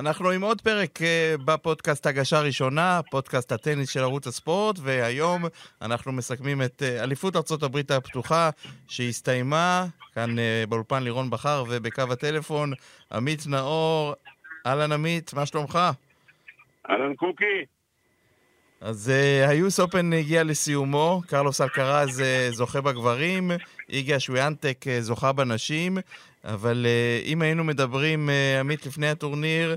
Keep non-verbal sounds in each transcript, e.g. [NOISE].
אנחנו עם עוד פרק uh, בפודקאסט הגשה ראשונה, פודקאסט הטניס של ערוץ הספורט, והיום אנחנו מסכמים את uh, אליפות הברית הפתוחה שהסתיימה, כאן uh, באולפן לירון בכר ובקו הטלפון, עמית נאור. אהלן עמית, מה שלומך? אהלן קוקי. אז uh, היוס אופן הגיע לסיומו, קרלוס אלקרז uh, זוכה בגברים, איגה שוויאנטק uh, זוכה בנשים, אבל uh, אם היינו מדברים, uh, עמית, לפני הטורניר,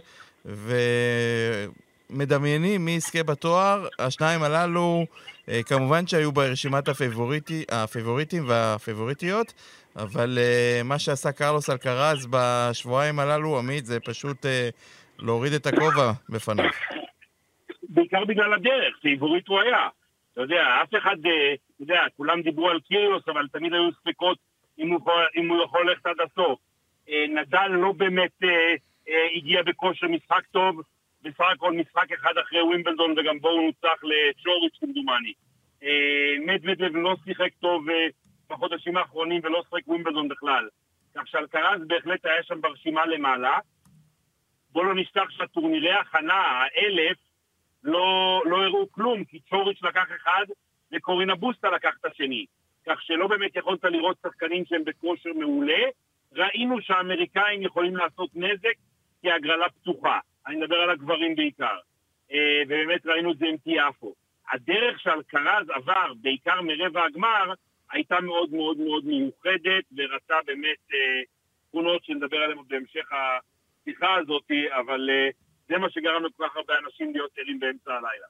ומדמיינים מי יזכה בתואר, השניים הללו uh, כמובן שהיו ברשימת הפייבוריטי, הפייבוריטים והפייבוריטיות, אבל מה שעשה קרלוס אלקרז בשבועיים הללו, עמית, זה פשוט להוריד את הכובע בפניו. בעיקר בגלל הדרך, פייבוריט הוא היה. אתה יודע, אף אחד, אתה יודע, כולם דיברו על קיריוס, אבל תמיד היו ספקות אם הוא, אם הוא יכול ללכת עד הסוף. נדל לא באמת אה, אה, הגיע בכושר משחק טוב, בסך הכל משחק אחד אחרי ווימבלדון וגם בו הוא נוצח לצ'וריץ' כמדומני. אה, מדוודלב לא שיחק טוב אה, בחודשים האחרונים ולא שיחק ווימבלדון בכלל. כך שאלקרז בהחלט היה שם ברשימה למעלה. בוא לא נשכח שהטורנירי ההכנה, האלף, לא, לא הראו כלום, כי צ'וריץ' לקח אחד וקורינה בוסטה לקח את השני. כך שלא באמת יכולת לראות שחקנים שהם בכושר מעולה. ראינו שהאמריקאים יכולים לעשות נזק כי ההגרלה פתוחה. אני מדבר על הגברים בעיקר. אה, ובאמת ראינו את זה עם טיאפו. הדרך שאלקרז עבר, בעיקר מרבע הגמר, הייתה מאוד מאוד מאוד מיוחדת, ורצה באמת אה, תכונות שנדבר עליהן בהמשך השיחה הזאת, אבל אה, זה מה שגרם לכל כך הרבה אנשים להיות ערים באמצע הלילה.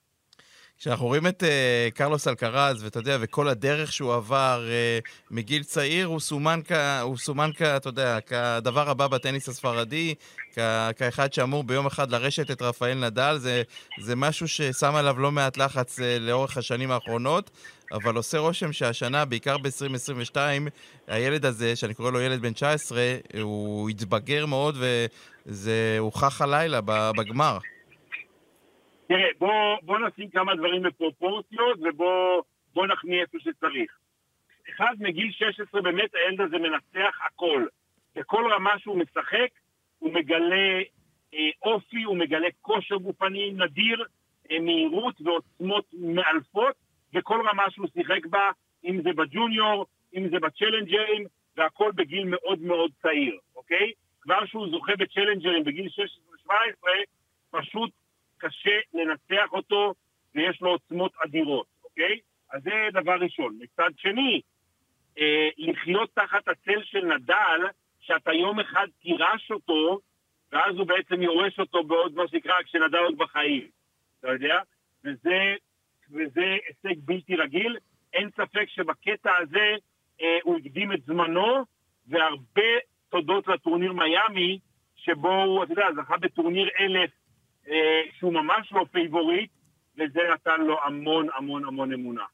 כשאנחנו רואים את uh, קרלוס אלקרז, ואתה יודע, וכל הדרך שהוא עבר uh, מגיל צעיר, הוא סומן, כ, הוא סומן כ, אתה יודע, כדבר הבא בטניס הספרדי, כ, כאחד שאמור ביום אחד לרשת את רפאל נדל, זה, זה משהו ששם עליו לא מעט לחץ uh, לאורך השנים האחרונות, אבל עושה רושם שהשנה, בעיקר ב-2022, הילד הזה, שאני קורא לו ילד בן 19, הוא התבגר מאוד, וזה הוכח הלילה בגמר. תראה, בוא, בוא נשים כמה דברים בפרופורציות ובוא נכניע איפה שצריך. אחד, מגיל 16 באמת הילד הזה מנצח הכל. בכל רמה שהוא משחק, הוא מגלה אה, אופי, הוא מגלה כושר גופני נדיר, אה, מהירות ועוצמות מאלפות, בכל רמה שהוא שיחק בה, אם זה בג'וניור, אם זה בצ'לנג'רים, והכל בגיל מאוד מאוד צעיר, אוקיי? כבר שהוא זוכה בצ'לנג'רים בגיל 16-17, פשוט קשה לנצח אותו ויש לו עוצמות אדירות, אוקיי? אז זה דבר ראשון. מצד שני, אה, לחיות תחת הצל של נדל, שאתה יום אחד תירש אותו, ואז הוא בעצם יורש אותו בעוד מה שנקרא כשנדל עוד בחיים, אתה יודע? וזה, וזה הישג בלתי רגיל. אין ספק שבקטע הזה אה, הוא הקדים את זמנו, והרבה תודות לטורניר מיאמי, שבו הוא, אתה יודע, זכה בטורניר אלף שהוא ממש לא פייבוריט, וזה נתן לו המון המון המון אמונה.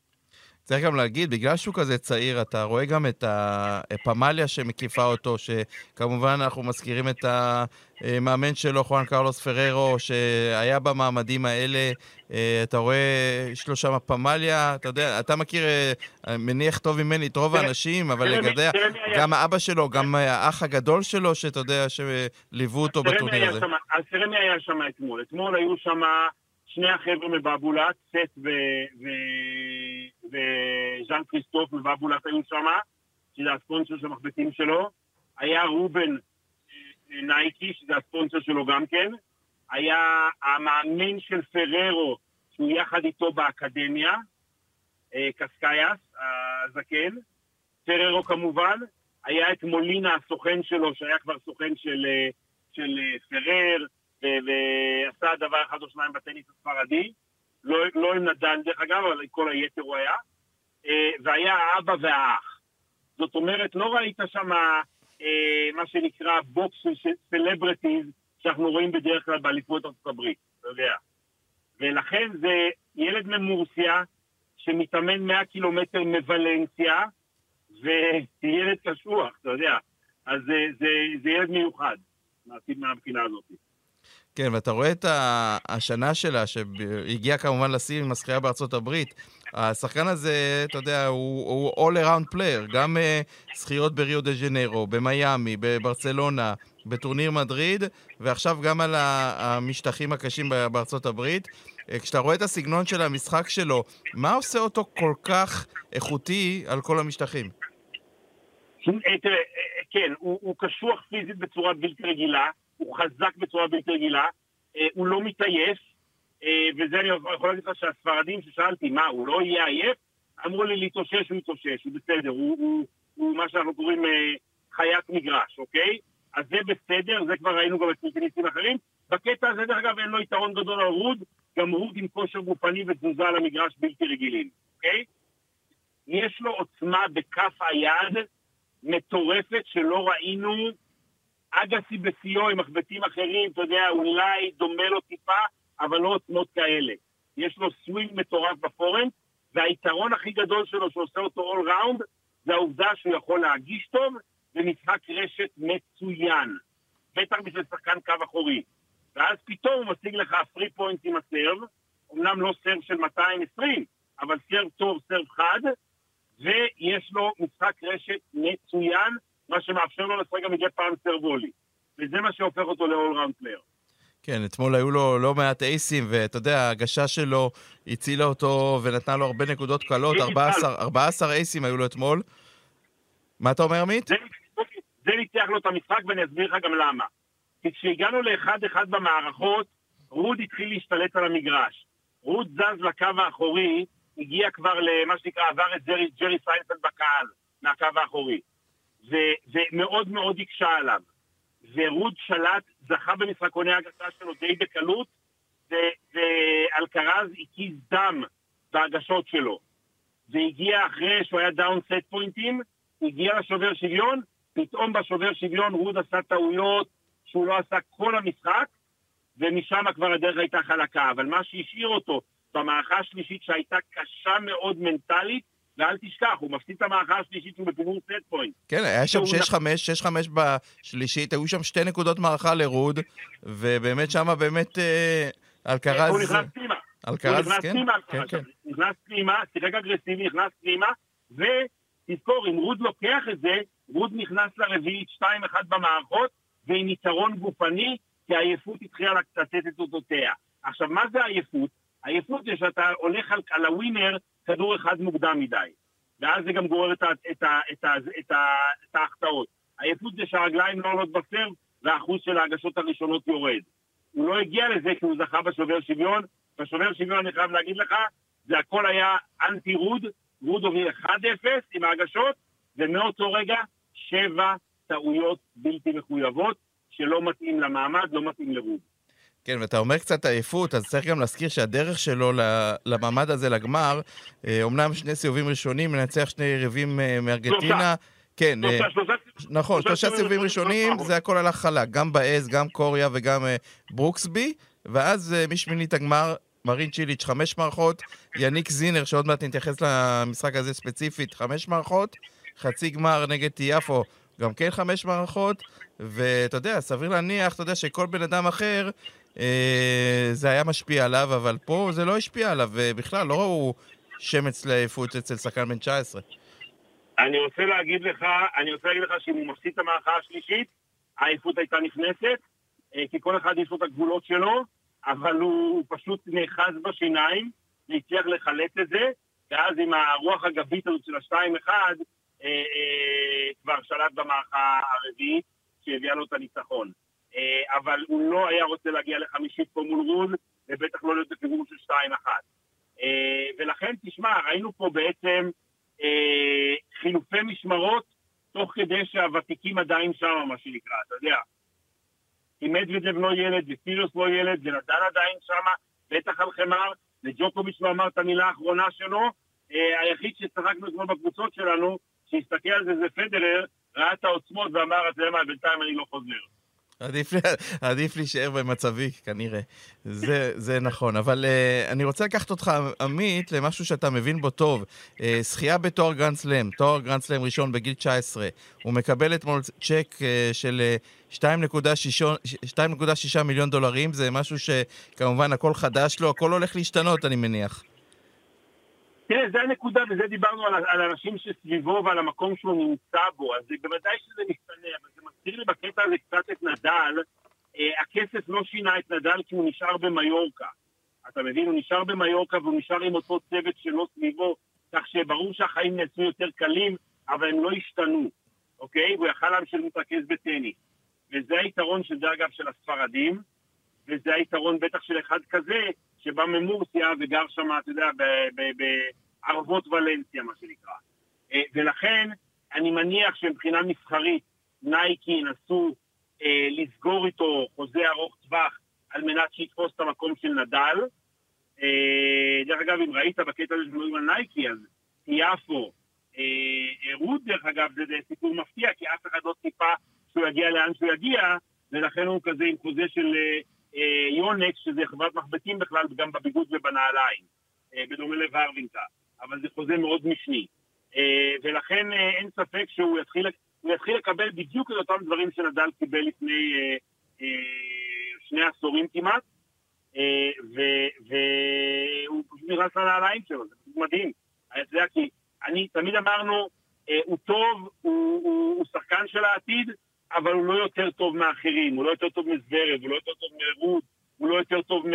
צריך גם להגיד, בגלל שהוא כזה צעיר, אתה רואה גם את הפמליה שמקיפה אותו, שכמובן אנחנו מזכירים את המאמן שלו, חואן קרלוס פררו, שהיה במעמדים האלה. אה, אתה רואה, יש לו שם פמליה, אתה יודע, אתה מכיר, אה, מניח טוב ממני את רוב האנשים, אבל לגבי, גם האבא שלו, גם האח הגדול שלו, שאתה יודע, שליוו אותו בטורניר הזה. אז תראה מי היה שם אתמול. אתמול היו שם... שני החבר'ה מבאבולת, סט וז'אן כריסטוף מבאבולת היו שם, שזה הספונסר של המחבטים שלו. היה רובן אה, נייקי, שזה הספונסר שלו גם כן. היה המאמן של פררו, שהוא יחד איתו באקדמיה, אה, קסקייס, הזקן. פררו כמובן. היה את מולינה, הסוכן שלו, שהיה כבר סוכן של, אה, של פרר. ועשה דבר אחד או שניים בטניס הספרדי, לא, לא עם נדן דרך אגב, אבל כל היתר הוא היה, אה, והיה האבא והאח. זאת אומרת, לא ראית שם אה, מה שנקרא box של celebrities שאנחנו רואים בדרך כלל באליפות ארצות הברית, אתה יודע. ולכן זה ילד ממורסיה שמתאמן 100 קילומטר מוולנסיה, וילד קשוח, אתה יודע. אז זה, זה, זה ילד מיוחד, מהבחינה הזאת. כן, ואתה רואה את השנה שלה, שהגיעה כמובן לשיא עם הזכייה בארצות הברית. השחקן הזה, אתה יודע, הוא, הוא all around player, גם uh, זכיות בריו דה ז'נרו, במיאמי, בברצלונה, בטורניר מדריד, ועכשיו גם על המשטחים הקשים בארצות הברית. אה, כשאתה רואה את הסגנון של המשחק שלו, מה עושה אותו כל כך איכותי על כל המשטחים? תראה, כן, הוא, הוא קשוח פיזית בצורה בלתי רגילה, הוא חזק בצורה בלתי רגילה, הוא לא מתעייף, וזה אני יכול להגיד לך שהספרדים ששאלתי, מה, הוא לא יהיה עייף? אמרו לי להתאושש, הוא יתאושש, הוא בסדר, הוא, הוא, הוא מה שאנחנו קוראים אה, חיית מגרש, אוקיי? אז זה בסדר, זה כבר ראינו גם את ספרינטיסטים אחרים. בקטע הזה, דרך אגב, אין לו יתרון גדול על רוד, גם רוד עם כושר גופני ותזוזה על המגרש בלתי רגילים, אוקיי? יש לו עוצמה בכף היד מטורפת שלא ראינו. אגסי בשיאו עם מחבטים אחרים, אתה יודע, אולי דומה לו טיפה, אבל לא עוצמות כאלה. יש לו סווינג מטורף ב forehand, והיתרון הכי גדול שלו שעושה אותו all around, זה העובדה שהוא יכול להגיש טוב במשחק רשת מצוין. בטח בשביל שחקן קו אחורי. ואז פתאום הוא משיג לך free point עם ה serve, אמנם לא serve של 220, אבל serve טוב, serve חד, ויש לו משחק רשת מצוין, מה שמאפשר לו לשחק גם מדי פעם serve volley. וזה מה שהופך אותו ל all around player. כן, אתמול היו לו לא מעט אייסים, ואתה יודע, ההגשה שלו הצילה אותו ונתנה לו הרבה נקודות קלות, 14, 14 אייסים היו לו אתמול. מה אתה אומר, עמית? זה ניצח לו את המשחק ואני אסביר לך גם למה. כי כשהגענו לאחד-אחד במערכות, רוד התחיל להשתלט על המגרש. רוד זז לקו האחורי, הגיע כבר למה שנקרא, עבר את ג'רי, ג'רי סיינפלד בקהל, מהקו האחורי. ומאוד מאוד הקשה עליו. ורוד שלט, זכה במשחקוני ההגשה שלו די בקלות, ואלקרז הקיז דם בהגשות שלו. והגיע אחרי שהוא היה down set point ים, הגיע לשובר שוויון, פתאום בשובר שוויון רוד עשה טעויות שהוא לא עשה כל המשחק, ומשם כבר הדרך הייתה חלקה. אבל מה שהשאיר אותו במערכה השלישית שהייתה קשה מאוד מנטלית, ואל תשכח, הוא מפסיד את המערכה השלישית שהוא בפיגור set point. כן, היה שם 6-5, 6-5 בשלישית, היו שם שתי נקודות מערכה לרוד, ובאמת שמה באמת אה, אלקרז... הוא נכנס פנימה. אלקרז, כן, כן, כן. נכנס פנימה, שיחק אגרסיבי, נכנס פנימה, ותזכור, אם רוד לוקח את זה, רוד נכנס לרביעית 2-1 במערכות, ועם יתרון גופני, כי העייפות התחילה לתת את אותותיה. עכשיו, מה זה עייפות? עייפות זה שאתה הולך על, על הווינר כדור אחד מוקדם מדי. ואז זה גם גורר את, ההחטאות. עייפות זה שהרגליים לא עולות בסרב והאחוז של ההגשות הראשונות יורד. הוא לא הגיע לזה כי הוא זכה בשובר שוויון. בשובר שוויון אני חייב להגיד לך, זה הכל היה אנטי רוד, רוד הוביל 1-0 עם ההגשות, ומאותו רגע שבע טעויות בלתי מחויבות שלא מתאים למעמד, לא מתאים לרוד. כן, ואתה אומר קצת עייפות, אז צריך גם להזכיר שהדרך שלו למעמד הזה, לגמר, אומנם אה, שני סיבובים ראשונים, מנצח שני יריבים אה, מארגנטינה. כן, אה, נכון, שלושה סיבובים ראשונים, זה הכל הלך חלק, גם בעז, גם קוריה וגם ברוקסבי, ואז משמינית הגמר, מרין צ'יליץ' חמש מערכות, יניק זינר, שעוד מעט נתייחס למשחק הזה ספציפית, חמש מערכות, חצי גמר נגד טיאפו, גם כן חמש מערכות, ואתה יודע, סביר להניח, אתה יודע, שכל בן אדם אחר זה היה משפיע עליו, אבל פה זה לא השפיע עליו, ובכלל לא ראו שמץ לעייפות אצל שחקן בן 19. אני רוצה להגיד לך, אני רוצה להגיד לך שאם הוא מפסיד את המערכה השלישית, העייפות הייתה נכנסת, אה, כי כל אחד יש לו את הגבולות שלו, אבל הוא פשוט נאחז בשיניים, והצליח לחלט את זה, ואז עם הרוח הגבית הזאת של השתיים אחד, אה, כבר שלט במערכה הרביעית, שהביאה לו את הניצחון. אה, אבל הוא לא היה רוצה להגיע לחמישית פה מול רון, ובטח לא להיות בכיוון של שתיים אחת. אה, ולכן, תשמע, ראינו פה בעצם אה, חילופי משמרות, תוך כדי שהוותיקים עדיין שם, מה שנקרא, אתה יודע. כי מדוודב לא ילד, ופירוס לא ילד, ונדן עדיין שם, בטח על חמר, וג'וקוביץ' לא אמר את המילה האחרונה שלו. היחיד שצחקנו אתמול בקבוצות שלנו, שהסתכל על זה זה פדרר, ראה את העוצמות ואמר, אתה יודע מה, בינתיים אני לא חוזר. עדיף, עדיף להישאר במצב הכנרה. זה, זה נכון. אבל uh, אני רוצה לקחת אותך, עמית, למשהו שאתה מבין בו טוב. Uh, זכייה בתואר גרנד סלאם, תואר גרנד סלאם ראשון בגיל 19. הוא מקבל אתמול צ'ק uh, של uh, 2.6 מיליון דולרים. זה משהו שכמובן הכל חדש לו, הכל הולך להשתנות, אני מניח. תראה, זה הנקודה, וזה דיברנו על, על אנשים שסביבו ועל המקום שהוא נמצא בו, אז בוודאי שזה משתנה, אבל זה מזכיר לי בקטע הזה קצת את נדל. אה, הכסף לא שינה את נדל כי הוא נשאר במיורקה. אתה מבין? הוא נשאר במיורקה והוא נשאר עם אותו צוות שלו סביבו, כך שברור שהחיים נעשו יותר קלים, אבל הם לא השתנו, אוקיי? והוא יכל להמשיך להתרכז בטניס. וזה היתרון של זה אגב של הספרדים, וזה היתרון בטח של אחד כזה, שבא ממורסיה וגר שם, אתה יודע, בערבות ולנסיה, מה שנקרא. אה, ולכן, אני מניח שמבחינה מסחרית, נייקי ינסו אה, לסגור איתו חוזה ארוך טווח על מנת שיתפוס את המקום של נדל. אה, דרך אגב, אם ראית בקטע הזה שמדברים על נייקי, אז אפילו, אה, רוד, דרך אגב, זה, זה סיפור מפתיע, כי אף אחד לא ציפה שהוא יגיע לאן שהוא יגיע, ולכן הוא כזה עם חוזה של אה, אה, יונקס, שזה חברת מחבטים בכלל, גם בביגוד ובנעליים, אה, בדומה לוורווינקה, אבל זה חוזה מאוד משני. אה, ולכן אה, אין ספק שהוא יתחיל, יתחיל לקבל בדיוק את אותם דברים שנדל קיבל לפני אה, אה, שני עשורים כמעט, אה, והוא פשוט נכנס לנעליים שלו, זה פשוט מדהים. אתה יודע, כי אני, תמיד אמרנו, אה, הוא טוב, הוא, הוא, הוא שחקן של העתיד, אבל הוא לא יותר טוב מאחרים, הוא לא יותר טוב מזוורב, הוא לא יותר טוב מרות, הוא לא יותר טוב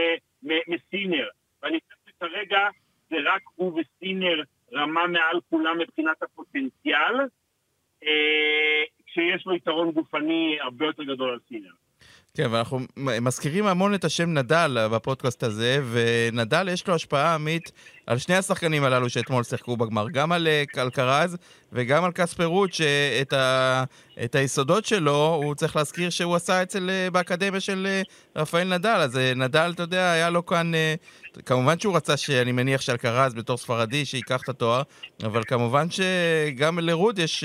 מסינר. ואני חושב שכרגע זה רק הוא וסינר רמה מעל כולם מבחינת הפוטנציאל, אה, כשיש לו יתרון גופני הרבה יותר גדול על סינר. כן, ואנחנו מזכירים המון את השם נדל בפודקאסט הזה, ונדל יש לו השפעה עמית על שני השחקנים הללו שאתמול שיחקו בגמר, גם על קלקרז וגם על קספר רות, שאת ה, את היסודות שלו, הוא צריך להזכיר שהוא עשה אצל, באקדמיה של רפאל נדל, אז נדל, אתה יודע, היה לו כאן, כמובן שהוא רצה, שאני מניח שאלקרז בתור ספרדי, שייקח את התואר, אבל כמובן שגם לרות יש,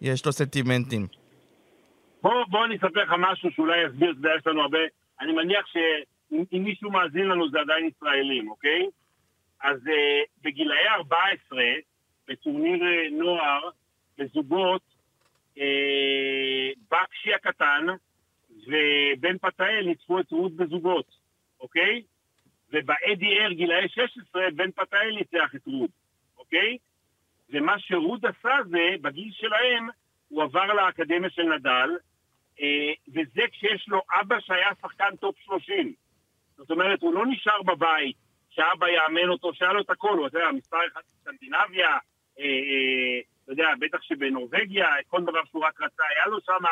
יש לו סנטימנטים. בוא, בוא אני אספר לך משהו שאולי יסביר, יודע, יש לנו הרבה... אני מניח שאם מישהו מאזין לנו זה עדיין ישראלים, אוקיי? אז uh, בגילאי 14, בטורניר uh, נוער, בזוגות, uh, בקשי הקטן ובן פתאל ניצחו את רוד בזוגות, אוקיי? וב-ADR גילאי 16, בן פתאל ניצח את רוד, אוקיי? ומה שרוד עשה זה, בגיל שלהם, הוא עבר לאקדמיה של נדל, אה, וזה כשיש לו אבא שהיה שחקן טופ 30. זאת אומרת, הוא לא נשאר בבית, שאבא יאמן אותו, שהיה לו את הכל, הוא, אתה יודע, מספר אחד בסקנדינביה, אה, אה, אתה יודע, בטח שבנורבגיה, כל דבר שהוא רק רצה, היה לו שם,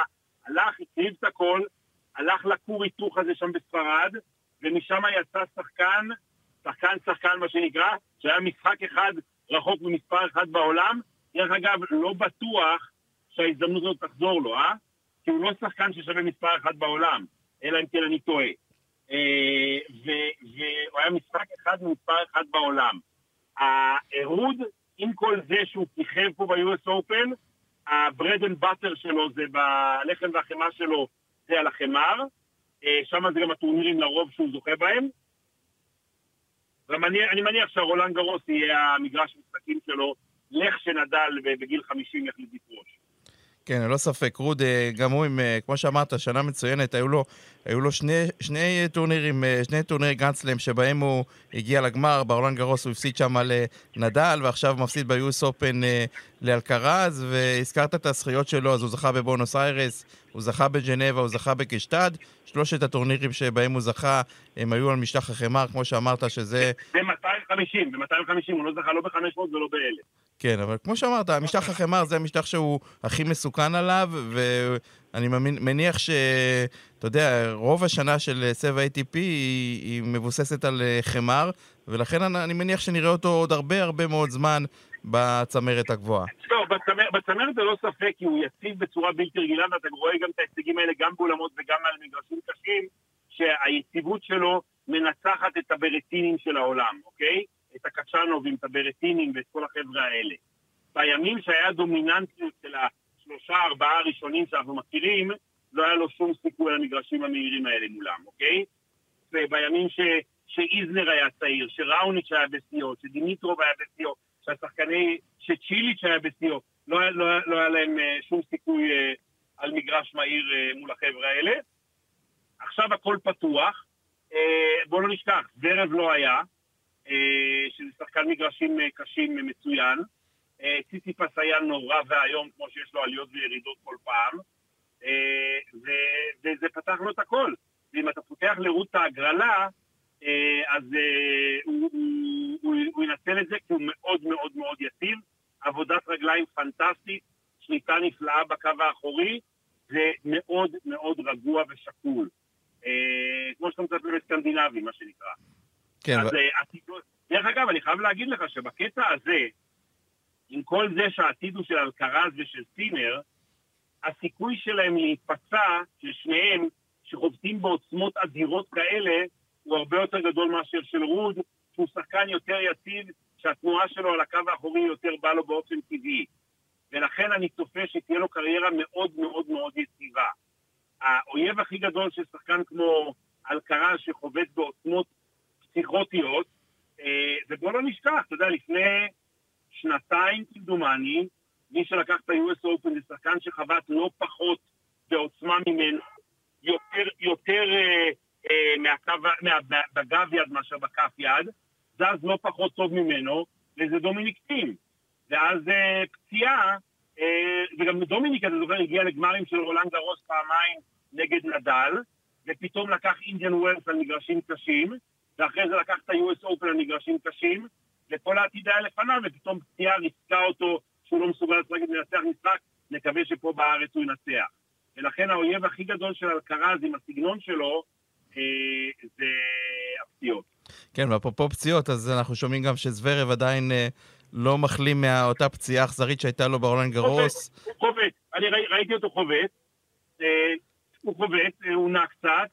הלך, הקריב את הכל, הלך לכור היתוך הזה שם בספרד, ומשם יצא שחקן, שחקן שחקן מה שנקרא, שהיה משחק אחד רחוק ממספר אחד בעולם. דרך אגב, לא בטוח שההזדמנות הזאת תחזור לו, אה? כי הוא לא שחקן ששווה מספר אחד בעולם, אלא אם כן אני טועה. אה, והוא היה משחק אחד ממספר אחד בעולם. הרוד, עם כל זה שהוא כיכב פה ב-US Open, ה bread and butter שלו זה הלחם והחמאה שלו, זה על החמר. אה, שם זה גם הטורנירים לרוב שהוא זוכה בהם. ואני מניח שהרולנד גרוס יהיה המגרש משחקים שלו, לכשנדל בגיל 50 יחליט לפרוש. כן, ללא ספק. רוד, אה, גם הוא עם, אה, כמו שאמרת, שנה מצוינת. היו לו, היו לו שני, שני טורנירים, אה, שני טורנירי גרנדסלאם שבהם הוא הגיע לגמר. בעולם גרוס הוא הפסיד שם לנדל, ועכשיו מפסיד ביוס אופן לאלקרז, והזכרת את הזכיות שלו, אז הוא זכה בבונוס איירס, הוא זכה בג'נבה, הוא זכה בקשטד. שלושת הטורנירים שבהם הוא זכה, הם היו על משטח החמר, כמו שאמרת, שזה... ב-250, ב-250, הוא לא זכה לא ב-500 ולא ב-1000. כן, אבל כמו שאמרת, המשטח החמר זה המשטח שהוא הכי מסוכן עליו, ואני מניח ש... אתה יודע, רוב השנה של סבע ATP היא, היא מבוססת על אה, חמר, ולכן אני, אני מניח שנראה אותו עוד הרבה הרבה מאוד זמן בצמרת הגבוהה. לא, בצמר, בצמרת זה לא ספק, כי הוא יציב בצורה בלתי רגילה, ואתה רואה גם את ההישגים האלה גם באולמות וגם על מגרשים קשים, שהיציבות שלו מנצחת את הברטינים של העולם, אוקיי? את הקצ'אנובים, את הברטינים ואת כל החבר'ה האלה. בימים שהיה דומיננטיות של השלושה, ארבעה הראשונים שאנחנו מכירים, לא היה לו שום סיכוי על המגרשים המהירים האלה מולם, אוקיי? ובימים ש, שאיזנר היה צעיר, שראוניץ' היה בשיאו, שדימיטרוב היה בשיאו, שהשחקני, שצ'יליץ' היה בשיאו, לא, לא, לא היה להם uh, שום סיכוי uh, על מגרש מהיר uh, מול החבר'ה האלה. עכשיו הכל פתוח, בואו לא נשכח, זרב לא היה, שזה שחקן מגרשים קשים מצוין. ציציפס היה נורא ואיום, כמו שיש לו עליות וירידות כל פעם. וזה פתח לו את הכל. ואם אתה פותח לרות ההגרלה, אז הוא, ינצל את זה כי הוא מאוד מאוד מאוד יציב. עבודת רגליים פנטסטית, שליטה נפלאה בקו האחורי, ומאוד מאוד רגוע ושקול. אה, כמו שאתה מצפה בסקנדינבי, מה שנקרא. כן. אז, ו... אה, דרך אגב, אני חייב להגיד לך שבקטע הזה, עם כל זה שהעתיד הוא של אלקרז ושל סינר, הסיכוי שלהם להיפצע, של שניהם, שחובטים בעוצמות אדירות כאלה, הוא הרבה יותר גדול מאשר של רוד, שהוא שחקן יותר יציב, שהתנועה שלו על הקו האחורי יותר באה לו באופן טבעי. ולכן אני צופה שתהיה לו קריירה מאוד מאוד מאוד יציבה. האויב הכי גדול של שחקן כמו אלקרז שחובט בעוצמות פסיכוטיות, אה, ובוא לא נשכח, אתה יודע, לפני שנתיים כמדומני, מי שלקח את ה-US Open זה שחקן שחבט לא פחות בעוצמה ממנו, יותר, יותר אה, אה, מהקו, מה, בגב יד מאשר בכף יד, זז לא פחות טוב ממנו, וזה דומיניק טים. ואז אה, פציעה, אה, וגם דומיניק, אתה זוכר, הגיע לגמרים של רולנד גרוס פעמיים נגד נדל, ופתאום לקח אינדיאן ווילס על מגרשים קשים, ואחרי זה לקח את ה-US Open על מגרשים קשים, וכל העתיד היה לפניו, ופתאום פציעה ריסקה אותו שהוא לא מסוגל לנצח משחק, נקווה שפה בארץ הוא ינצח. ולכן האויב הכי גדול של אלקרז עם הסגנון שלו, אה, זה הפציעות. כן, ואפרופו פציעות, אז אנחנו שומעים גם שזוורב עדיין אה, לא מחלים מאותה פציעה אכזרית שהייתה לו ברולנד גרוס. הוא חובט, אני ראיתי אותו חובט, אה, הוא חובט, אה, הוא נע קצת.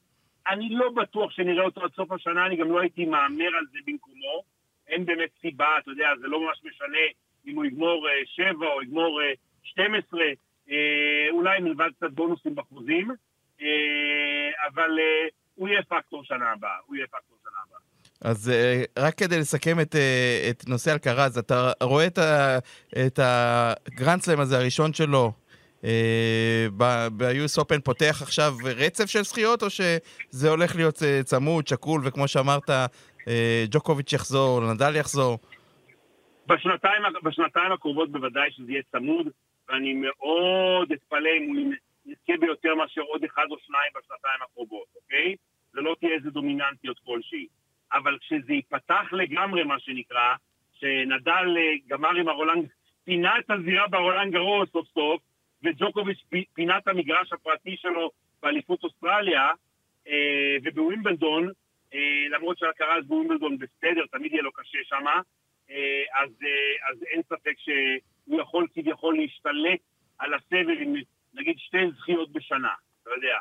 אני לא בטוח שנראה אותו עד סוף השנה, אני גם לא הייתי מהמר על זה במקומו. אין באמת סיבה, אתה יודע, זה לא ממש משנה אם הוא יגמור שבע או יגמור 12, אולי מלבד קצת בונוסים בחוזים, אבל הוא יהיה פקטור שנה הבאה, הוא יהיה פקטור שנה הבאה. אז רק כדי לסכם את, את נושא אלקרז, אתה רואה את, את הגרנדסלם הזה, הראשון שלו, ב-US Open פותח עכשיו רצף של זכיות, או שזה הולך להיות uh, צמוד, שקול, וכמו שאמרת, uh, ג'וקוביץ' יחזור, נדל יחזור? בשנתיים, בשנתיים הקרובות בוודאי שזה יהיה צמוד, ואני מאוד אתפלא אם הוא יזכה ביותר מאשר עוד אחד או שניים בשנתיים הקרובות, אוקיי? זה לא תהיה איזה דומיננטיות כלשהי. אבל כשזה ייפתח לגמרי, מה שנקרא, שנדל אה, גמר עם הרולנד, פינה את הזירה ברולנד גרוס סוף סוף, וג'וקוביץ' פינה את המגרש הפרטי שלו באליפות אוסטרליה, אה, ובווימבלדון, אה, למרות שהקרה אז בווימבלדון בסדר, תמיד יהיה לו קשה שמה, אז, אז אין ספק שהוא יכול כביכול להשתלט על הסבל עם נגיד שתי זכיות בשנה, אתה יודע,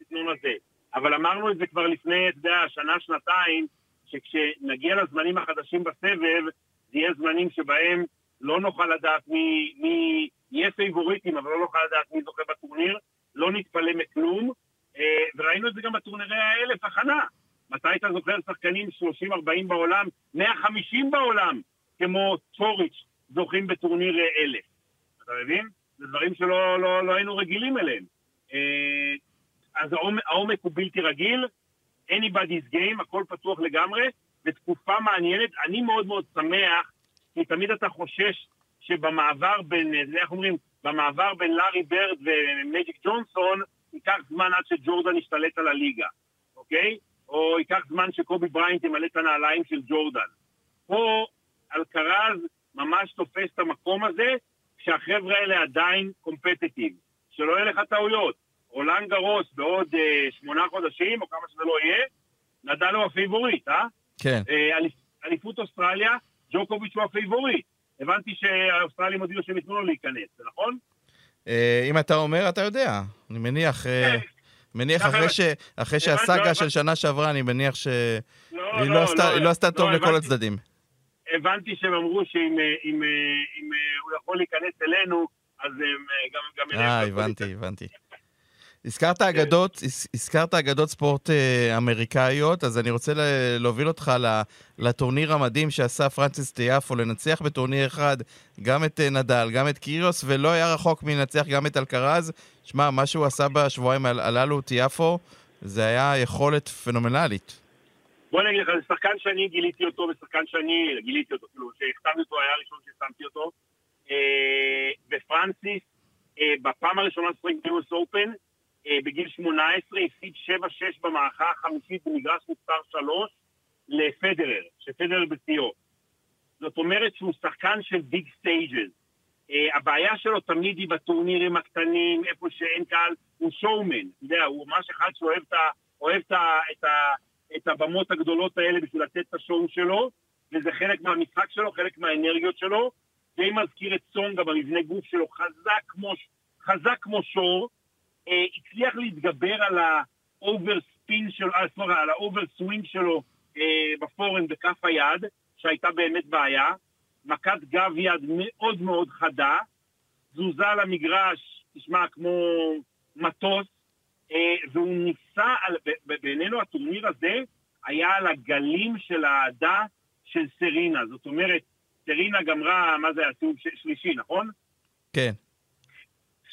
בסגנון הזה. אבל אמרנו את זה כבר לפני, אתה יודע, שנה, שנתיים, שכשנגיע לזמנים החדשים בסבב, זה יהיה זמנים שבהם לא נוכל לדעת מי, מי יהיה פייבוריטים, אבל לא נוכל לדעת מי זוכה בטורניר, לא נתפלא מכלום, אה, וראינו את זה גם בטורנירי האלף הכנה. מתי אתה זוכר שחקנים 30-40 בעולם, 150 בעולם, כמו צוריץ', זוכים בטורניר אלף. אתה מבין? זה דברים שלא לא, לא היינו רגילים אליהם. אה, אז העומק הוא בלתי רגיל, anybody's game, הכל פתוח לגמרי, ותקופה מעניינת. אני מאוד מאוד שמח, כי תמיד אתה חושש שבמעבר בין, איך אומרים, במעבר בין לארי ברד ומג'יק ג'ונסון, ייקח זמן עד שג'ורדן ישתלט על הליגה, אוקיי? או ייקח זמן שקובי בריינט ימלא את הנעליים של ג'ורדן. פה אלקרז ממש תופס את המקום הזה, כשהחבר'ה האלה עדיין competitive. שלא יהיה לך טעויות. רולאן גארוס בעוד אה, שמונה חודשים, או כמה שזה לא יהיה, נדל הוא הפייבוריט, אה? כן. אה, אליפות אוסטרליה, ג'וקוביץ' הוא הפייבוריט. הבנתי שהאוסטרלים הודיעו שהם ייתנו לו להיכנס, זה נכון? אה, אם אתה אומר, אתה יודע. אני מניח... אה, כן. מניח אחרי, ש... אחרי שהסאגה של שנה שעברה, אני מניח שהיא לא, לא, לא, עשתה, לא, לא עשתה טוב לכל הצדדים. הבנתי שהם אמרו שאם אם, אם, הוא יכול להיכנס אלינו, אז הם גם... גם אה, הבנתי, הבנתי. הזכרת אגדות, הזכרת אגדות ספורט אה, אמריקאיות, אז אני רוצה להוביל אותך לטורניר המדהים שעשה פרנסיס טיאפו, לנצח בטורניר אחד גם את אה, נדל, גם את קיריוס, ולא היה רחוק מלנצח גם את אלקרז. שמע, מה שהוא עשה בשבועיים הללו, טיאפו, זה היה יכולת פנומנלית. בוא נגיד לך, זה שחקן שאני גיליתי אותו, ושחקן שאני גיליתי אותו, כאילו, שהכתבתי אותו, היה הראשון ששמתי אותו. ופרנסיס, אה, בפעם הראשונה שחק ב US Open, בגיל 18, הפסיד 7-6 במערכה החמישית במגרש מספר 3 לפדרר, שפדרר בשיאו. זאת אומרת שהוא שחקן של big stages. Uh, הבעיה שלו תמיד היא בטורנירים הקטנים, איפה שאין קהל, הוא showman. אתה יודע, הוא ממש אחד שאוהב את, אוהב את, את, את הבמות הגדולות האלה בשביל לתת את ה show שלו, וזה חלק מהמשחק שלו, חלק מהאנרגיות שלו. די מזכיר את סונגה במבנה גוף שלו, חזק כמו, חזק כמו שור, הצליח להתגבר על ה over spin שלו, אה, סליחה, על ה over swing שלו uh, בפורהנד בכף היד, שהייתה באמת בעיה. מכת גב יד מאוד מאוד חדה, תזוזה על המגרש, תשמע, כמו מטוס, אה, והוא ניסה, על, בעינינו הטורניר הזה היה על הגלים של האהדה של סרינה. זאת אומרת, סרינה גמרה, מה זה היה, סיבוב שלישי, נכון? כן.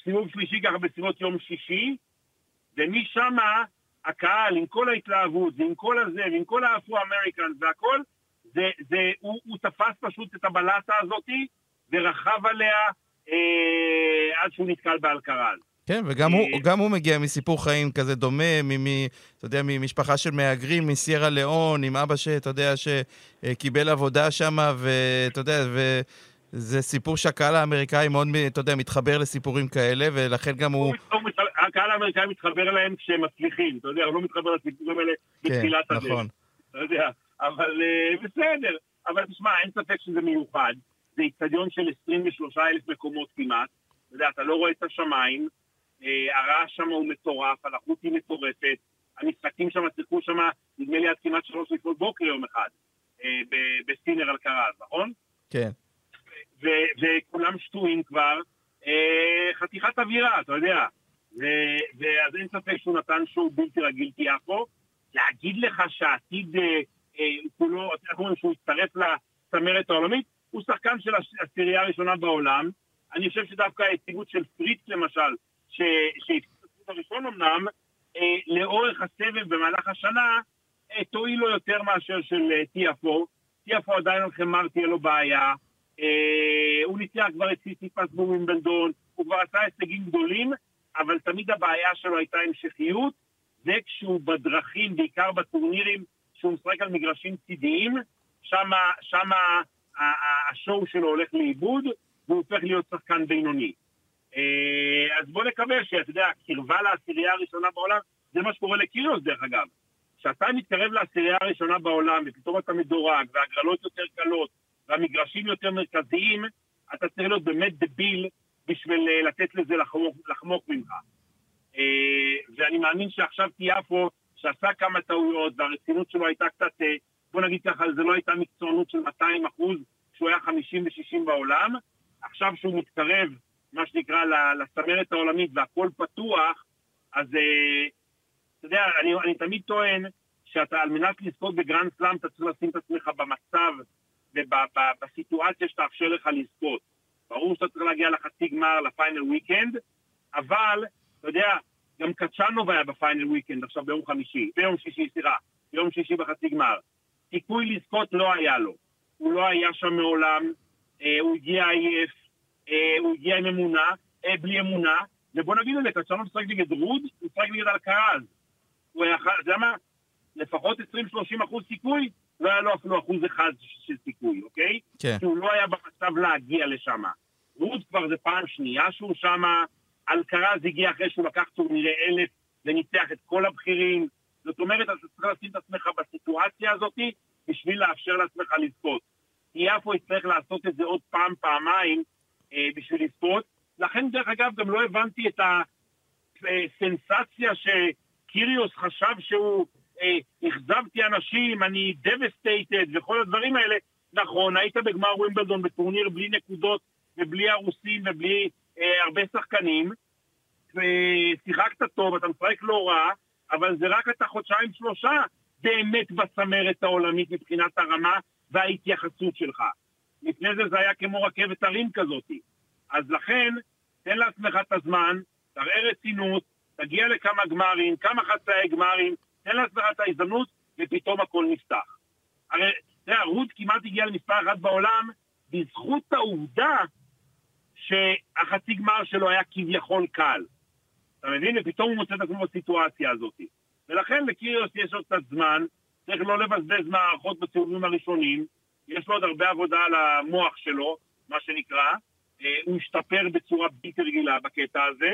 סיבוב שלישי ככה בסביבות יום שישי, ומשם הקהל, עם כל ההתלהבות, ועם כל הזה, ועם כל ה Afro-American והכל, זה, זה, הוא, הוא תפס פשוט את הבלטה הזאתי ורכב עליה אה, עד שהוא נתקל באלקרז. כן, וגם הוא, אה, הוא מגיע מסיפור חיים כזה דומה, מ, אתה יודע, ממשפחה של מהגרים, מסיירה ליאון, עם אבא שאתה יודע, שקיבל עבודה שם, ואתה יודע, וזה סיפור שהקהל האמריקאי מאוד, אתה יודע, מתחבר לסיפורים כאלה, ולכן גם הוא... הוא... הקהל האמריקאי מתחבר אליהם כשהם מצליחים, אתה יודע, הוא לא מתחבר לסיפורים האלה כן, בתחילת הדרך. כן, נכון. אתה יודע, אבל uh, בסדר. אבל תשמע, אין ספק שזה מיוחד. זה איצטדיון של 23 אלף מקומות כמעט. אתה יודע, אתה לא רואה את השמיים, uh, הרעש שם הוא מטורף, הלחות היא מטורפת, המשחקים שם שיחקו שם, נדמה לי עד כמעט שלוש לפנות בוקר יום אחד, uh, בסינר על קרז, נכון? כן. וכולם שטויים כבר, uh, חתיכת אווירה, אתה יודע. ואז אין ספק שהוא נתן שואו בלתי רגיל כיפו. להגיד לך שהעתיד... Uh, כולו, איך אומרים שהוא הצטרף לצמרת העולמית, הוא שחקן של העשירייה הראשונה בעולם. אני חושב שדווקא היציבות של פריץ למשל, שהפסיד הראשון אמנם, אה, לאורך הסבב במהלך השנה, אה, תועיל לו יותר מאשר של אה, טיאפו. טיאפו עדיין על חמר תהיה לו בעיה. אה, הוא ניצח כבר את סיסיפס בווימבלדון, הוא כבר עשה הישגים גדולים, אבל תמיד הבעיה שלו הייתה המשכיות, וכשהוא בדרכים, בעיקר בטורנירים שהוא משחק על מגרשים צידיים, שם השואו שלו הולך לאיבוד, והוא הופך להיות שחקן בינוני. אה, אז בוא נקווה שאתה יודע, קרבה לעשירייה הראשונה בעולם, זה מה שקורה לקיריוס דרך אגב. כשאתה מתקרב לעשירייה הראשונה בעולם, ופתאום אתה מדורג, והגרלות יותר קלות, והמגרשים יותר מרכזיים, אתה צריך להיות באמת דביל בשביל אה, לתת לזה לחמוק, לחמוק ממך. אה, ואני מאמין שעכשיו תיאפו שעשה כמה טעויות והרצינות שלו הייתה קצת, אה, בוא נגיד ככה, זה לא הייתה מקצוענות של 200 אחוז, כשהוא היה 50 ו-60 בעולם. עכשיו שהוא מתקרב, מה שנקרא, לצמרת העולמית והכל פתוח, אז אתה יודע, אני, אני תמיד טוען שאתה, על מנת לזכות בגרנד סלאם, אתה צריך לשים את עצמך במצב ובסיטואציה שתאפשר לך לזכות. ברור שאתה צריך להגיע לחצי גמר, ל final weekend, אבל, אתה יודע, גם חצ'אנוב היה ב final weekend עכשיו ביום חמישי, ביום שישי, סליחה, ביום שישי בחצי גמר. סיכוי לזכות לא היה לו. הוא לא היה שם מעולם, אה, הוא הגיע עייף, אה, הוא הגיע עם אמונה, אה, בלי אמונה, ובוא נגיד את זה, חצ'אנוב משחק נגד רוד, הוא משחק נגד אלקרז. הוא היה, אתה יודע מה? לפחות 20-30 אחוז סיכוי, לא היה לו אפילו אחוז אחד של סיכוי, אוקיי? כן. כי הוא לא היה במצב להגיע לשם. רוד כבר זה פעם שנייה שהוא שמה, אלקרז הגיע אחרי שהוא לקח טורנירי אלף וניצח את כל הבכירים. זאת אומרת, אתה צריך לשים את עצמך בסיטואציה הזאת בשביל לאפשר לעצמך לזכות. יפו יצטרך לעשות את זה עוד פעם, פעמיים, אה, בשביל לזכות. לכן, דרך אגב, גם לא הבנתי את הסנסציה שקיריוס חשב שהוא, אה, אכזבתי אנשים, אני devastated וכל הדברים האלה. נכון, היית בגמר ווימבלדון בטורניר בלי נקודות ובלי הרוסים ובלי אה, הרבה שחקנים, ושיחקת טוב, אתה משחק לא רע, אבל זה רק אתה חודשיים שלושה באמת בצמרת העולמית מבחינת הרמה וההתייחסות שלך. לפני זה זה היה כמו רכבת הרים כזאת. אז לכן, תן לעצמך את הזמן, תראה רצינות, תגיע לכמה גמרים, כמה חצאי גמרים, תן לעצמך את ההזדמנות ופתאום הכל נפתח. הרי, אתה יודע, רות כמעט הגיעה למספר אחת בעולם בזכות העובדה שהחצי גמר שלו היה כביכול קל. אתה מבין? ופתאום הוא מוצא את עצמו בסיטואציה הזאת. ולכן לקיריוס יש עוד קצת זמן, צריך לא לבזבז מערכות בסיבובים הראשונים, יש לו עוד הרבה עבודה על המוח שלו, מה שנקרא, אה, הוא השתפר בצורה בלתי רגילה בקטע הזה,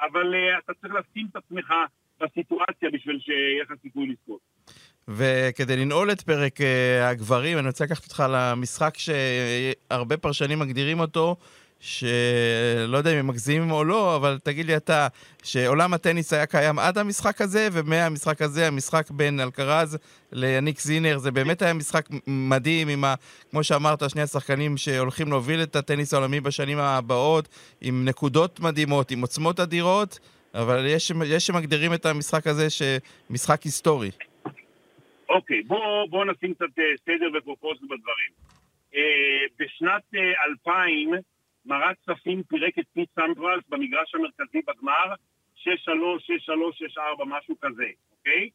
אבל אה, אתה צריך לשים את עצמך בסיטואציה בשביל שיהיה לך סיכוי לזכות. וכדי לנעול את פרק uh, הגברים, אני רוצה לקחת אותך למשחק שהרבה פרשנים מגדירים אותו שלא יודע אם הם מגזימים או לא, אבל תגיד לי אתה, שעולם הטניס היה קיים עד המשחק הזה, ומהמשחק הזה, המשחק בין אלקרז ליאניק סינר, זה באמת היה משחק מדהים, עם ה... כמו שאמרת, שני השחקנים שהולכים להוביל את הטניס העולמי בשנים הבאות, עם נקודות מדהימות, עם עוצמות אדירות, אבל יש, יש שמגדירים את המשחק הזה שמשחק היסטורי. אוקיי, okay, בואו בוא נשים קצת אה, סדר ופרופורציות בדברים. Uh, בשנת uh, 2000, מראט סאפין פירק את פיט סמפראס במגרש המרכזי בגמר, 6-3, 6-3, 6-4, משהו כזה, אוקיי?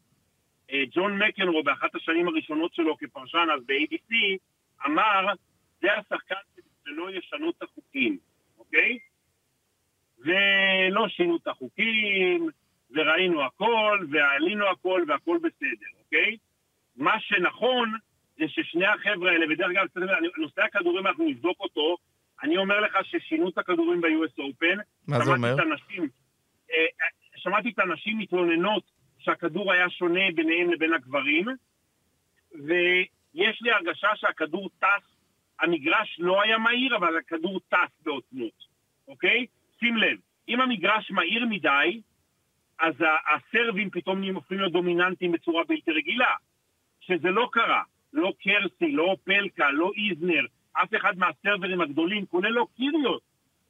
אה, ג'ון מקנרו באחת השנים הראשונות שלו כפרשן אז ב-ABC אמר, זה השחקן שלא ישנו את החוקים, אוקיי? ולא שינו את החוקים, וראינו הכל, ועלינו הכל, והכל בסדר, אוקיי? מה שנכון זה ששני החבר'ה האלה, ודרך אגב, נושא הכדורים אנחנו נבדוק אותו, אני אומר לך ששינו את הכדורים ב-US Open. מה זה אומר? אנשים, אה, שמעתי את הנשים מתלוננות שהכדור היה שונה ביניהם לבין הגברים, ויש לי הרגשה שהכדור טס, המגרש לא היה מהיר, אבל הכדור טס בעוצמות, אוקיי? שים לב, אם המגרש מהיר מדי, אז הסרבים פתאום נהיים הופכים להיות דומיננטיים בצורה בלתי רגילה. שזה לא קרה. לא קרסי, לא אופלקה, לא איזנר, אף אחד מה servers הגדולים, כולל לא קיריוס,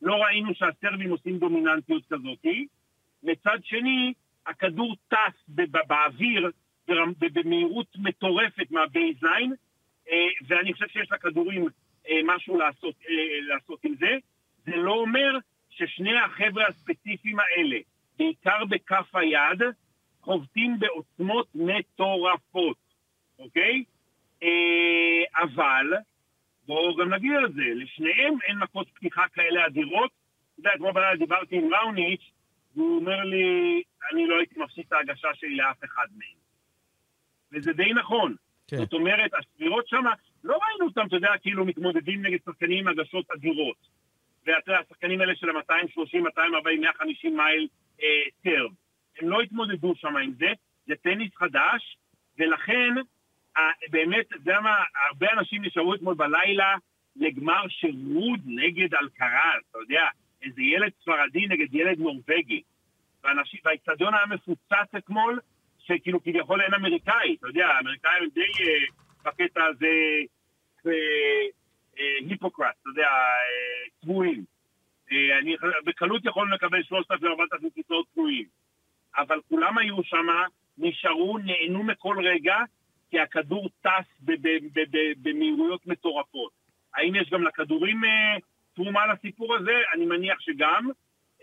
לא ראינו שה serve-ים עושים דומיננטיות כזאת. מצד שני, הכדור טס באוויר במהירות מטורפת מה baseline, אה, ואני חושב שיש לכדורים אה, משהו לעשות, אה, לעשות עם זה. זה לא אומר ששני החבר'ה הספציפיים האלה, בעיקר בכף היד, חובטים בעוצמות מטורפות, אוקיי? אבל בואו גם נגיד על זה, לשניהם אין מכות פתיחה כאלה אדירות. אתה יודע, אתמול בלילה דיברתי עם ראוניץ', והוא אומר לי, אני לא הייתי מפסיד את ההגשה שלי לאף אחד מהם. וזה די נכון. כן. זאת אומרת, הספירות שם, לא ראינו אותם, אתה יודע, כאילו מתמודדים נגד שחקנים עם הגשות אדירות. ואתה יודע, השחקנים האלה של ה-230, 240, 150 מייל אה, טרם. הם לא התמודדו שם עם זה, זה טניס חדש, ולכן באמת, אתה יודע מה, הרבה אנשים נשארו אתמול בלילה לגמר שירות נגד אלקרז, אתה יודע, איזה ילד ספרדי נגד ילד נורבגי. והאיצטדיון היה מפוצץ אתמול, שכאילו כביכול אין אמריקאי, אתה יודע, האמריקאים די אה, בקטע הזה אה, אה, היפוקרט, אתה יודע, צבועים. אה, אני בקלות יכול לקבל 3,000-4,000 כיסאות צבועים. אבל כולם היו שם, נשארו, נהנו מכל רגע, כי הכדור טס במהירויות מטורפות. האם יש גם לכדורים אה, תרומה לסיפור הזה? אני מניח שגם,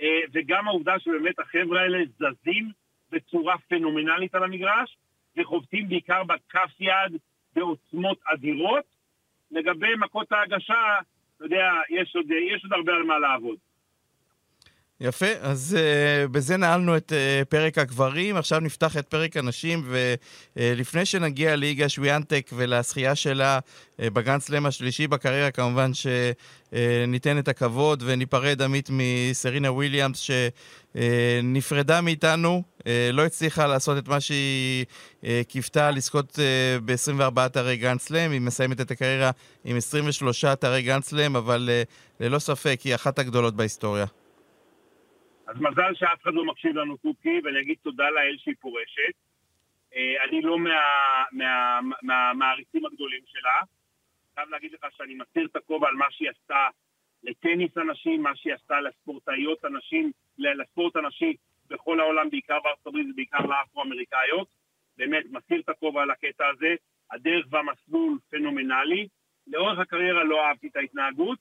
אה, וגם העובדה שבאמת החבר'ה האלה זזים בצורה פנומנלית על המגרש, וחובטים בעיקר בכף יד בעוצמות אדירות. לגבי מכות ההגשה, אתה יודע, יש עוד, יש עוד הרבה על מה לעבוד. יפה, אז uh, בזה נעלנו את uh, פרק הגברים, עכשיו נפתח את פרק הנשים, ולפני uh, שנגיע ליגה שוויאנטק ולזכייה שלה uh, בגן סלאם השלישי בקריירה, כמובן שניתן uh, את הכבוד וניפרד עמית מסרינה וויליאמס, שנפרדה uh, מאיתנו, uh, לא הצליחה לעשות את מה שהיא uh, קיוותה לזכות uh, ב-24 אתרי גן סלאם, היא מסיימת את הקריירה עם 23 אתרי גן סלאם, אבל uh, ללא ספק היא אחת הגדולות בהיסטוריה. אז מזל שאף אחד לא מקשיב לנו קוקי, ואני אגיד תודה לאל שהיא פורשת. אה, אני לא מהמעריצים מה, מה, הגדולים שלה. חייב להגיד לך שאני מסיר את הכובע על מה שהיא עשתה לטניס הנשים, מה שהיא עשתה לספורטאיות הנשים, לספורט הנשי בכל העולם, בעיקר בארצות הברית ובעיקר לאפרו-אמריקאיות. באמת, מסיר את הכובע על הקטע הזה. הדרך והמסלול פנומנלי. לאורך הקריירה לא אהבתי את ההתנהגות.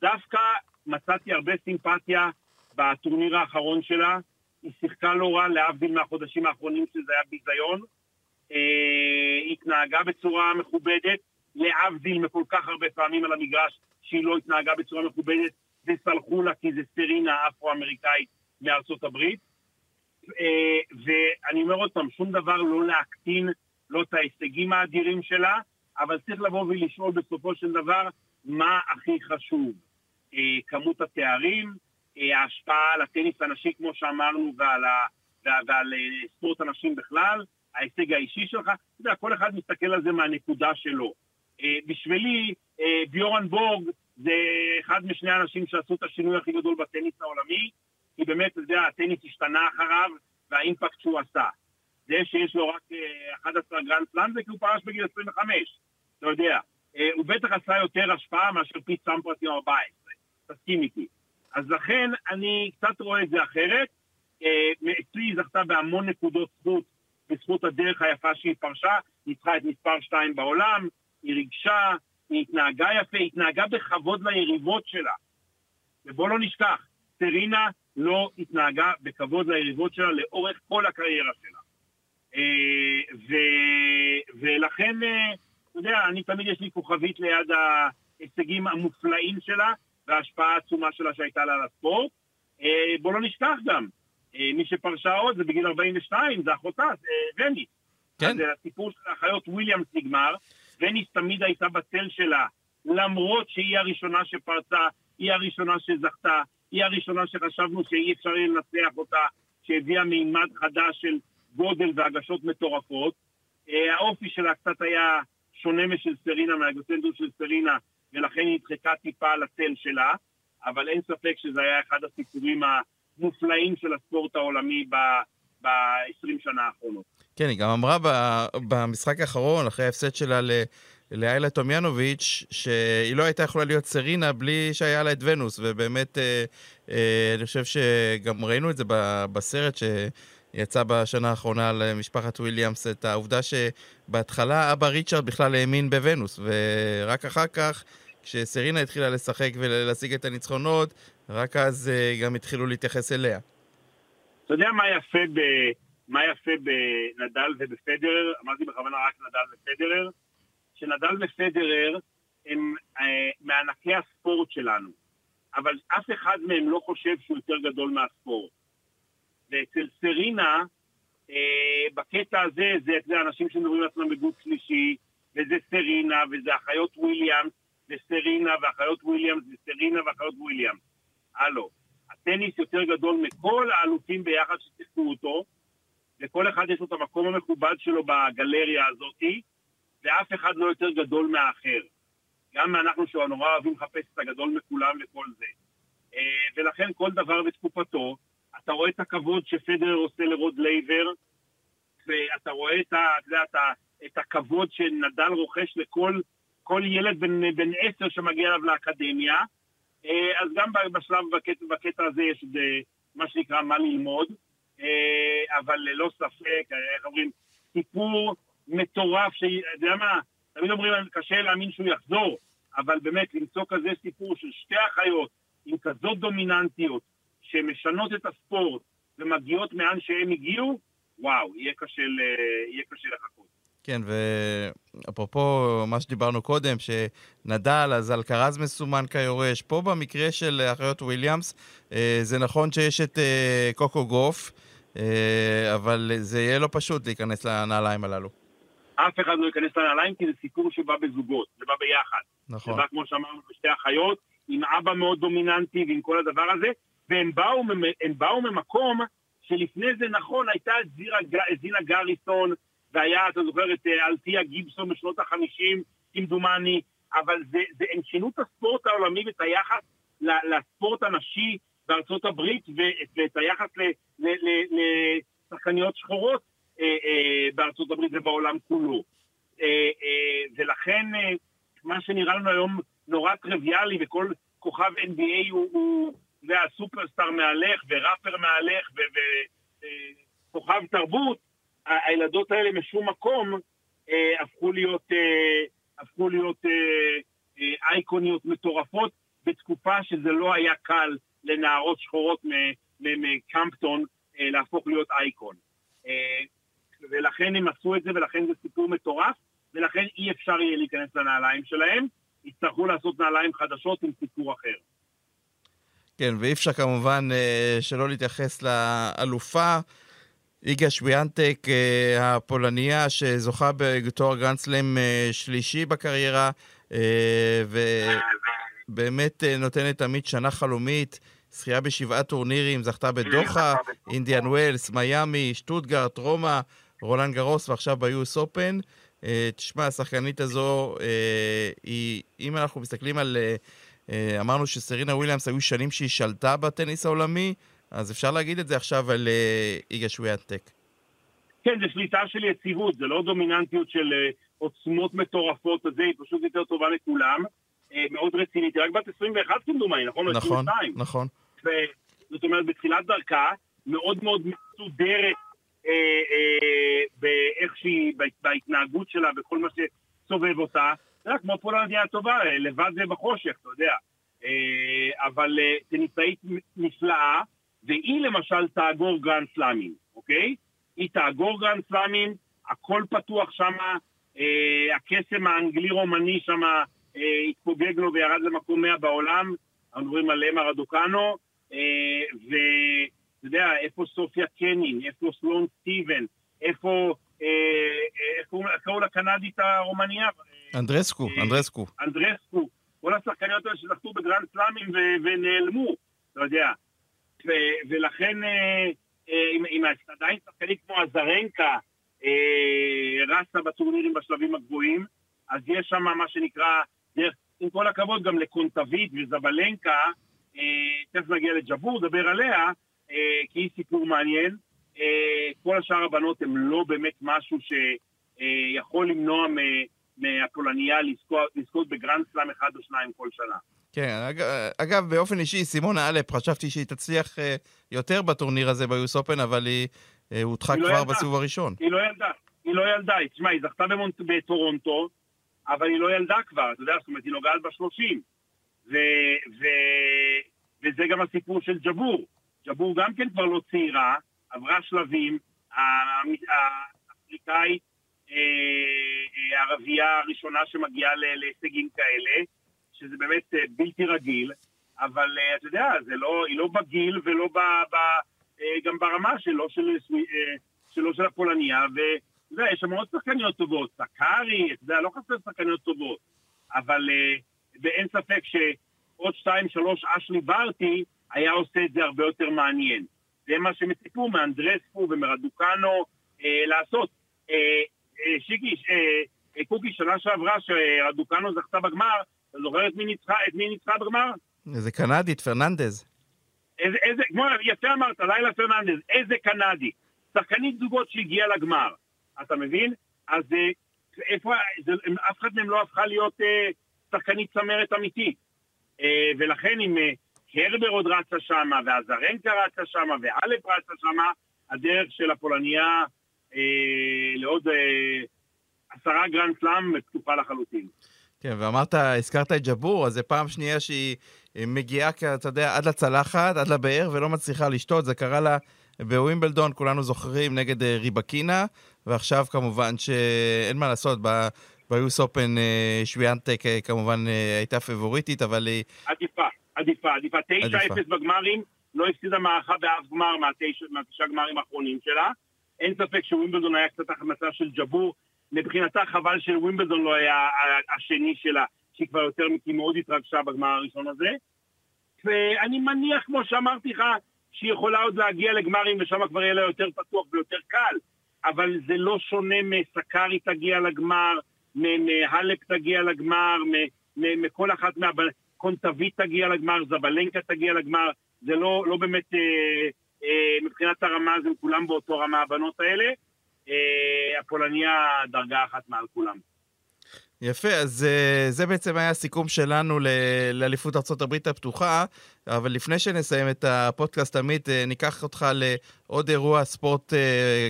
דווקא מצאתי הרבה סימפתיה בטורניר האחרון שלה. היא שיחקה לא רע, להבדיל מהחודשים האחרונים שזה היה ביזיון. אה, התנהגה בצורה מכובדת, להבדיל מכל כך הרבה פעמים על המגרש שהיא לא התנהגה בצורה מכובדת, וסלחו לה כי זה סטרינה אפרו-אמריקאית מארצות הברית. אה, ואני אומר עוד פעם, שום דבר לא להקטין לא את ההישגים האדירים שלה, אבל צריך לבוא ולשאול בסופו של דבר מה הכי חשוב. אה, כמות התארים, ההשפעה על הטניס הנשי, כמו שאמרנו, ועל, ה, ועל, ועל ספורט הנשים בכלל, ההישג האישי שלך, אתה יודע, כל אחד מסתכל על זה מהנקודה שלו. בשבילי, ביורן בורג זה אחד משני האנשים שעשו את השינוי הכי גדול בטניס העולמי, כי באמת, אתה יודע, הטניס השתנה אחריו, והאימפקט שהוא עשה. זה שיש לו רק 11 גרנד סלאם זה כי הוא פרש בגיל 25, אתה יודע. אה, הוא בטח עשה יותר השפעה מאשר פיט סמפראס עם 14, תסכים איתי. אז לכן אני קצת רואה את זה אחרת. אה, אצלי היא זכתה בהמון נקודות זכות בזכות הדרך היפה שהיא פרשה, ניצחה את מספר 2 בעולם, היא ריגשה, היא התנהגה יפה, היא התנהגה בכבוד ליריבות שלה. ובואו לא נשכח, סרינה לא התנהגה בכבוד ליריבות שלה לאורך כל הקריירה שלה. אה, ו, ולכן, אה, אתה יודע, אני תמיד יש לי כוכבית ליד ההישגים המופלאים שלה וההשפעה העצומה שלה שהייתה לה על הספורט. אה, בוא לא נשכח גם, מי שפרשה עוד זה בגיל 42, זה אחותה, זה וניס. כן. אז הסיפור של האחיות וויליאמס נגמר, וניס תמיד הייתה בצל שלה, למרות שהיא הראשונה שפרצה, היא הראשונה שזכתה, היא הראשונה שחשבנו שאי אפשר לנצח אותה, שהביאה מימד חדש של גודל והגשות מטורפות. אה, האופי שלה קצת היה שונה משל סרינה, מהאגוצנטרוס של סרינה, ולכן היא נדחקה טיפה על הצל שלה, אבל אין ספק שזה היה אחד הסיפורים המופלאים של הספורט העולמי ב-20 שנה האחרונות. כן, היא גם אמרה במשחק האחרון, אחרי ההפסד שלה לאיילה טומיאנוביץ', שהיא לא הייתה יכולה להיות סרינה בלי שהיה לה את ונוס, ובאמת, אה, אה, אני חושב שגם ראינו את זה בסרט שיצא בשנה האחרונה על משפחת וויליאמס, את העובדה שבהתחלה אבא ריצ'רד בכלל האמין בוונוס, ורק אחר כך, כשסרינה התחילה לשחק ולהשיג את הניצחונות, רק אז אה, גם התחילו להתייחס אליה. אתה יודע מה יפה, ב... מה יפה בנדל ובפדרר? אמרתי בכוונה רק נדל ופדרר. שנדל ופדרר הם אה, מענקי הספורט שלנו, אבל אף אחד מהם לא חושב שהוא יותר גדול מהספורט. ואצל סרינה, אה, בקטע הזה, זה, זה אנשים שמדברים לעצמם בגוף שלישי, וזה סרינה, וזה אחיות וויליאמס, וסרינה, ואחיות וויליאמס, וסרינה, ואחיות וויליאמס. הלו, הטניס יותר גדול מכל האלופים ביחד ששיחקו אותו, וכל אחד יש לו את המקום המכובד שלו בגלריה הזאתי, ואף אחד לא יותר גדול מהאחר. גם אנחנו שנורא אוהבים לחפש את הגדול מכולם וכל זה. אה, ולכן כל דבר בתקופתו, אתה רואה את הכבוד שפדרר עושה לרוד לייבר, ואתה רואה את, ה, את, ה, את הכבוד שנדל רוכש לכל כל ילד בן, בן עשר שמגיע אליו לאקדמיה. אה, אז גם בשלב, בקטע, בקטע הזה יש מה שנקרא מה ללמוד, אה, אבל ללא ספק, איך אומרים, סיפור מטורף, שאתה יודע מה, תמיד אומרים, קשה להאמין שהוא יחזור, אבל באמת למצוא כזה סיפור של שתי אחיות עם כזאת דומיננטיות, שמשנות את הספורט ומגיעות מאן שהם הגיעו, וואו, יהיה קשה, יהיה קשה לחכות. כן, ואפרופו מה שדיברנו קודם, שנדל, אז אלקרז מסומן כיורש. פה במקרה של אחיות וויליאמס, אה, זה נכון שיש את אה, קוקו גוף, אה, אבל זה יהיה לא פשוט להיכנס לנעליים הללו. אף אחד לא ייכנס לנעליים כי זה סיפור שבא בזוגות, זה בא ביחד. נכון. זה בא, כמו שאמרנו, בשתי אחיות, עם אבא מאוד דומיננטי ועם כל הדבר הזה, והם באו, באו ממקום שלפני זה, נכון, הייתה זינה גריסון, והיה, אתה זוכר, את אה, אלטיה גיבסון בשנות החמישים, כמדומני, אבל זה, זה, הם שינו את הספורט העולמי ואת היחס לספורט הנשי בארצות הברית ואת היחס לשחקניות שחורות אה, אה, בארצות הברית ובעולם כולו. אה, ולכן מה שנראה לנו היום נורא טריוויאלי וכל כוכב NBA הוא, הוא זה הסופרסטאר מהלך וראפר מהלך וכוכב תרבות, הילדות האלה משום מקום הפכו להיות, הפכו להיות אייקוניות מטורפות בתקופה שזה לא היה קל לנערות שחורות מקמפטון להפוך להיות אייקון. ולכן הם עשו את זה, ולכן זה סיפור מטורף, ולכן אי אפשר יהיה להיכנס לנעליים שלהם. יצטרכו לעשות נעליים חדשות עם סיפור אחר. כן, ואי אפשר כמובן אה, שלא להתייחס לאלופה. איגה שוויאנטק, אה, הפולניה, שזוכה בתואר גרנדסלם אה, שלישי בקריירה, ובאמת נותנת תמיד שנה חלומית. זכייה בשבעה טורנירים, זכתה בדוחה, אינדיאן ווילס, מיאמי, שטוטגרט, רומא, רולאן גארוס ועכשיו ב US Open. תשמע, השחקנית הזו, היא, אם אנחנו מסתכלים על אה, אמרנו שסרינה וויליאמס היו שנים שהיא שלטה בטניס העולמי, אז אפשר להגיד את זה עכשיו על אה, איגה שוויונטק. כן, זה שליטה של יציבות, זה לא דומיננטיות של אה, עוצמות מטורפות, זה היא פשוט יותר טובה לכולם. מאוד רצינית, היא רק בת 21 כמדומני, נכון? נכון, נכון. זאת אומרת, בתחילת דרכה, מאוד מאוד מסודרת אה, אה, באיך שהיא, בהתנהגות שלה, בכל מה שסובב אותה. אתה יודע, כמו פולנדיה הטובה, לבד זה בחושך, אתה יודע. אה, אבל אה, טניסאית נפלאה, והיא למשל תאגור גרנד סלאמים, אוקיי? היא תאגור גרנד סלאמים, הכל פתוח שם, אה, הקסם האנגלי-רומני שם התפוגג לו וירד למקום 100 בעולם, אנחנו מדברים על אמה רדוקנו, ואתה יודע, איפה סופיה קנין, איפה סלואן סטיבנס, איפה, איך קראו לקנדית הרומניה? אנדרסקו, אה, אנדרסקו. אנדרסקו. כל השחקניות האלה שזכו בגרנד סלאמים ונעלמו, אתה יודע. ולכן, אה, אה, אם עדיין שחקנית כמו אזרנקה רצה בטורנירים בשלבים הגבוהים, אז יש שם מה שנקרא, עם כל הכבוד גם לקונטווייט וסבלנקה, תכף נגיע לג'בור, נדבר עליה, כי היא סיפור מעניין. כל השאר הבנות הן לא באמת משהו שיכול למנוע מהפולניה לזכות בגרנד סלאם אחד או שניים כל שנה. כן, אגב, באופן אישי, סימונה האלפ, חשבתי שהיא תצליח אה, יותר בטורניר הזה ב US Open, אבל היא אה, הודחה לא כבר לא בסיבוב הראשון. היא לא ילדה, היא לא ילדה. תשמע, היא זכתה במונט... בטורונטו, אבל היא לא ילדה כבר, אתה יודע, זאת אומרת, היא נוגעת בשלושים. ו... ו... וזה גם הסיפור של ג'בור. ג'בור גם כן כבר לא צעירה, עברה שלבים, האפריקאית הערבייה אה, הראשונה שמגיעה להישגים כאלה, שזה באמת אה, בלתי רגיל, אבל אה, אתה יודע, לא, היא לא בגיל ולא ב, ב, גם ברמה שלו, של, שלו של הפולניה, ואתה יודע, יש שם עוד שחקניות טובות, סקארי, אתה יודע, לא חסר שחקניות טובות, אבל ואין ספק שעוד שתיים, שלוש, אשלי ברטי, היה עושה את זה הרבה יותר מעניין. זה מה שהם ציפו מאנדרסקו ומרדוקנו אה, לעשות. אה, אה, שיקי, אה, אה, קוקי, שנה שעברה שרדוקנו זכתה בגמר, אתה זוכר את מי ניצחה, את מי ניצחה בגמר? איזה קנדית, פרננדז. איזה, איזה, כמו, יפה אמרת, ליילה פרננדז, איזה קנדי. שחקנית זוגות שהגיעה לגמר, אתה מבין? אז איפה, זה, אף אחד מהם לא הפכה להיות אה, שחקנית צמרת אמיתית. אה, ולכן אם אה, קרבר עוד רצה שמה, ואזרנקה רצה שמה, והאלפ רצה שמה, הדרך של הפולניה אה, לעוד אה, עשרה גרנד סלאם פתוחה לחלוטין. כן, ואמרת, הזכרת את ג'בור, אז זו פעם שנייה שהיא אה, מגיעה, אתה יודע, עד לצלחת, עד לבאר, ולא מצליחה לשתות. זה קרה לה בווימבלדון, כולנו זוכרים, נגד ריבקינה, ועכשיו כמובן שאין מה לעשות, ביוס אופן שוויאנטק כמובן הייתה פבוריטית, אבל היא... עדיפה, עדיפה, עדיפה. 9-0 בגמרים, לא הפסידה מערכה באף גמר מהתשעה גמרים האחרונים שלה. אין ספק שווימבלדון היה קצת החמצה של ג'בור. מבחינתה חבל שווימבלדון לא היה השני שלה, שהיא כבר יותר, כי מאוד התרגשה בגמר הראשון הזה. ואני מניח, כמו שאמרתי לך, שהיא יכולה עוד להגיע לגמרים ושם כבר יהיה לה יותר פתוח ויותר קל. אבל זה לא שונה מסקארי תגיע לגמר, מהלק תגיע לגמר, מכל אחת מה... קונטבית תגיע לגמר, זבלנקה תגיע לגמר. זה לא, לא באמת... אה, אה, מבחינת הרמה אז הם כולם באותו רמה הבנות האלה. אה, הפולניה דרגה אחת מעל כולם. יפה, אז uh, זה בעצם היה הסיכום שלנו לאליפות ארה"ב הפתוחה, אבל לפני שנסיים את הפודקאסט, עמית, uh, ניקח אותך לעוד אירוע ספורט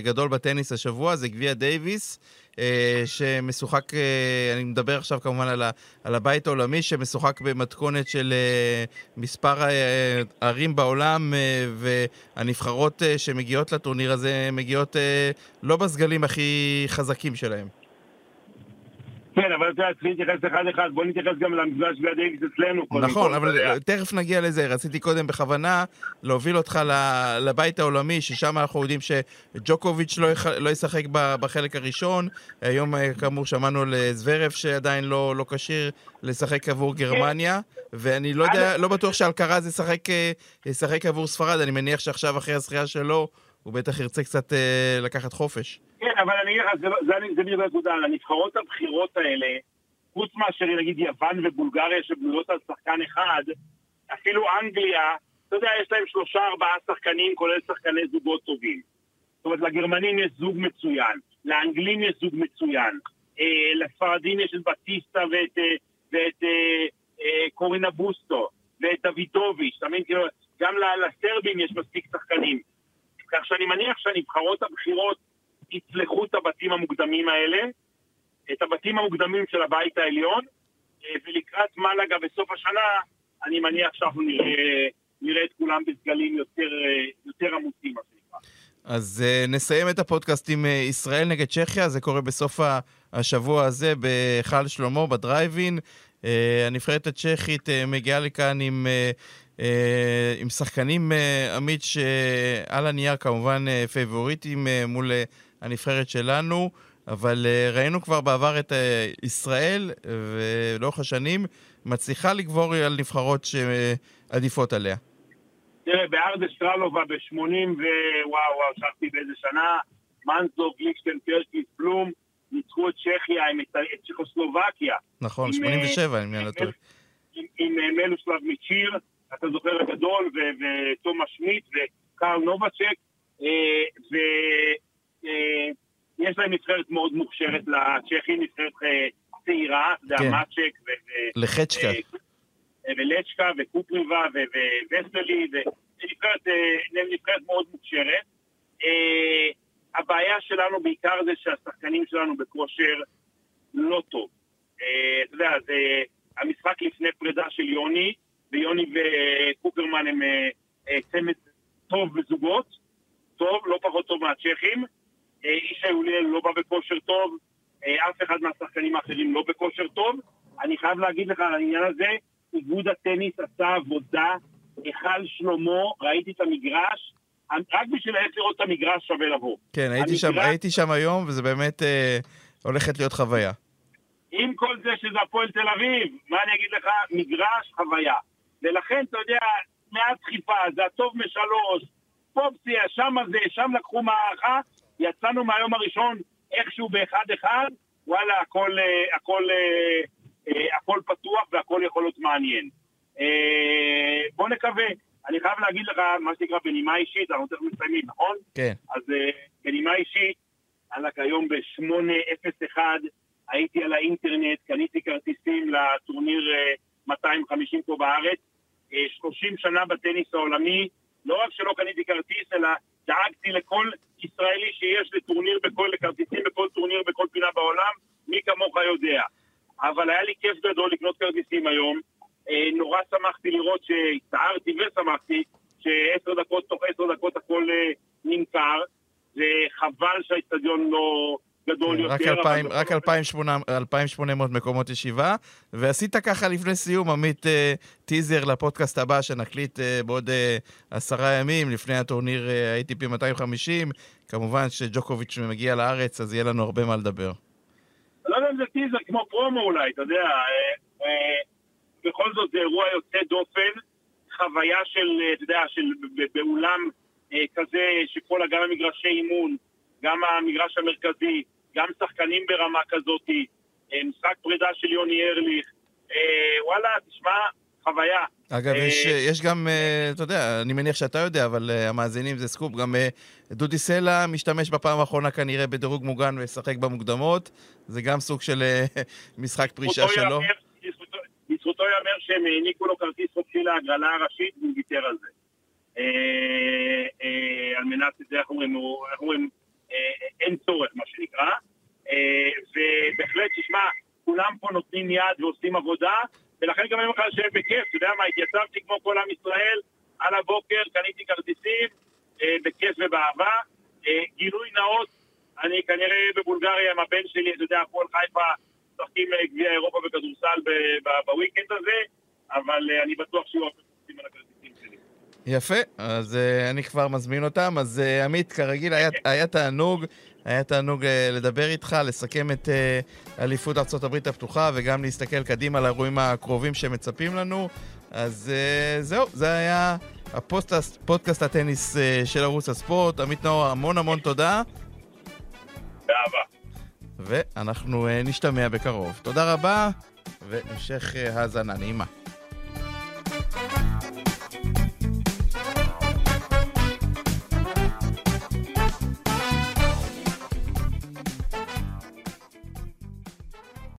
גדול בטניס השבוע, זה גביע דייוויס. שמשוחק, אני מדבר עכשיו כמובן על, ה, על הבית העולמי, שמשוחק במתכונת של מספר ערים בעולם, והנבחרות שמגיעות לטורניר הזה מגיעות לא בסגלים הכי חזקים שלהם. כן, אבל אתה צריכים להתייחס אחד-אחד, בוא נתייחס גם למפגש גד איקס אצלנו. נכון, אבל תכף נגיע לזה. רציתי קודם בכוונה להוביל אותך לבית העולמי, ששם אנחנו יודעים שג'וקוביץ' לא, לא ישחק בחלק הראשון. היום, אה, כאמור, שמענו על זוורף שעדיין לא, לא כשיר לשחק עבור גרמניה, ואני לא יודע, לא בטוח שאלקרז ישחק, אה, עבור ספרד, אני מניח שעכשיו אחרי הזכייה שלו, הוא בטח ירצה קצת אה, לקחת חופש. כן, אבל אני אגיד לך, זה, לא- בדיוק הנקודה, הנבחרות הבכירות האלה, חוץ מאשר נגיד יוון ובולגריה שבנויות על שחקן אחד, אפילו אנגליה, אתה יודע, יש להם שלושה ארבעה שחקנים, כולל שחקני זוגות טובים. זאת אומרת, לגרמנים יש זוג מצוין, לאנגלים יש זוג מצוין, אה, לספרדים יש את בטיסטה ואת, אה, ואת אה, אה, קורינה בוסטו, ואת דוידוביץ', אתה מבין? כאילו, גם לסרבים יש מספיק שחקנים. כך שאני מניח שהנבחרות הבכירות יצלחו את הבתים המוקדמים האלה, את הבתים המוקדמים של הבית העליון, אה, ולקראת מלאגה בסוף השנה, אני מניח שאנחנו נראה, נראה את כולם בסגלים יותר, אה, יותר עמוסים. אז אה, נסיים את הפודקאסט עם אה, ישראל נגד צ'כיה, זה קורה בסוף השבוע הזה בהיכל שלמה, בדרייב אין. אה, הנבחרת הצ'כית אה, מגיעה לכאן עם אה, אה, עם שחקנים, אה, עמית, שעל הנייר כמובן אה, פייבוריטים מול הנבחרת שלנו, אבל ראינו כבר בעבר את ישראל, ולאורך השנים, מצליחה לגבור על נבחרות שעדיפות עליה. תראה, בארדה שטרלובה ב-80 ווואו, וואו, שכחתי באיזה שנה, מנזו, גליקשטיין, קרקיס, פלום, ניצחו את צ'כיה, את צ'כוסלובקיה. נכון, 87, אם אני לא טועה. עם מלוסלב מצ'יר. אתה זוכר הגדול, ותומאס שמיט וקרל נובצ'ק, אה, אה, להם נבחרת מאוד מוכשרת לצ'כים, נבחרת אה, צעירה, זה כן. המאצ'ק, לחצ'קה. ולצ'קה וקופריבה וווסלי, ונבחרת מאוד מוכשרת. הבעיה שלנו בעיקר זה שהשחקנים שלנו בכושר לא טוב. אתה יודע, זה המשחק לפני פרידה של יוני, ויוני וקוקרמן הם אה, אה, צמד טוב בזוגות, טוב, לא פחות טוב מהצ'כים. אה, איש היוליאל לא בא בכושר טוב, אף אחד מהשחקנים האחרים לא בכושר טוב. אני חייב להגיד לך על העניין הזה, איגוד הטניס עשה עבודה, היכל שלמה, ראיתי את המגרש, רק בשביל איך לראות את המגרש שווה לבוא. כן, הייתי, המגרש... שם, הייתי שם היום, וזה באמת אה, הולכת להיות חוויה. עם כל זה שזה הפועל תל אביב, מה אני אגיד לך? מגרש, חוויה. ולכן, אתה יודע, מעט דחיפה, זה הטוב משלוש, פופסיה, שם זה, שם לקחו מערכה, יצאנו מהיום הראשון איכשהו באחד-אחד, וואלה, הכל, אה, הכל, אה, אה, הכל פתוח והכל יכול להיות מעניין. בוא נקווה. אני חייב להגיד לך, מה שנקרא בנימה אישית, אנחנו תכף מסיימים, נכון? כן. אז בנימה אישית, עלק היום ב-8.01, הייתי על האינטרנט, קניתי כרטיסים לטורניר 250 פה בארץ, 30 אה, שנה בטניס העולמי, לא רק שלא קניתי כרטיס, אלא דאגתי לכל ישראלי שיש לטורניר בכל, לכרטיסים בכל טורניר בכל פינה בעולם, מי כמוך יודע. אבל היה לי כיף גדול לקנות כרטיסים היום. אה, נורא שמחתי לראות שהצטערתי ושמחתי שעשר דקות, תוך עשר דקות הכל אה, נמכר. וחבל שהאיצטדיון לא, גדול יותר. רק 2,800 מקומות ישיבה, ועשית ככה לפני סיום, עמית, אה, טיזר לפודקאסט הבא שנקליט אה, בעוד אה, עשרה ימים, לפני הטורניר ATP 250. כמובן שג'וקוביץ' מגיע לארץ, אז יהיה לנו הרבה מה לדבר. לא יודע אם זה טיזר, כמו פרומו אולי, אתה יודע. בכל זאת זה אירוע יוצא דופן, חוויה של, אתה יודע, של באולם כזה, שכל גם המגרשי אימון, גם המגרש המרכזי, גם שחקנים ברמה כזאת, אה, משחק פרידה של יוני ארליך, אה, וואלה, תשמע, חוויה. אגב, אה, יש, יש גם, אתה יודע, אני מניח שאתה יודע, אבל המאזינים זה סקופ, גם דודי סלע משתמש בפעם האחרונה כנראה בדירוג מוגן וישחק במוקדמות, זה גם סוג של [LAUGHS] משחק פרישה שלו. לזכותו ייאמר שהם העניקו לו כרטיס חופשי להגרלה הראשית והוא ויתר על זה. על מנת, איך אומרים, אין צורך, מה שנקרא. ובהחלט, תשמע, כולם פה נותנים יד ועושים עבודה, ולכן גם אני אומר לך לשבת בכיף, אתה יודע מה, התייצבתי כמו כל עם ישראל, על הבוקר קניתי כרטיסים, בכיף ובאהבה. גילוי נאות, אני כנראה בבולגריה עם הבן שלי, אתה יודע, הפועל חיפה משחקים גביע אירופה בכדורסל בוויקנד הזה, אבל אני בטוח שיהיו הרבה על הכרטיסים. יפה, אז uh, אני כבר מזמין אותם. אז uh, עמית, כרגיל, היה, היה תענוג. היה תענוג uh, לדבר איתך, לסכם את uh, אליפות ארה"ב הפתוחה וגם להסתכל קדימה לאירועים הקרובים שמצפים לנו. אז uh, זהו, זה היה הפודקאסט הטניס uh, של ערוץ הספורט. עמית נאור, המון המון תודה. באהבה. ואנחנו uh, נשתמע בקרוב. תודה רבה, והמשך uh, האזנה נעימה.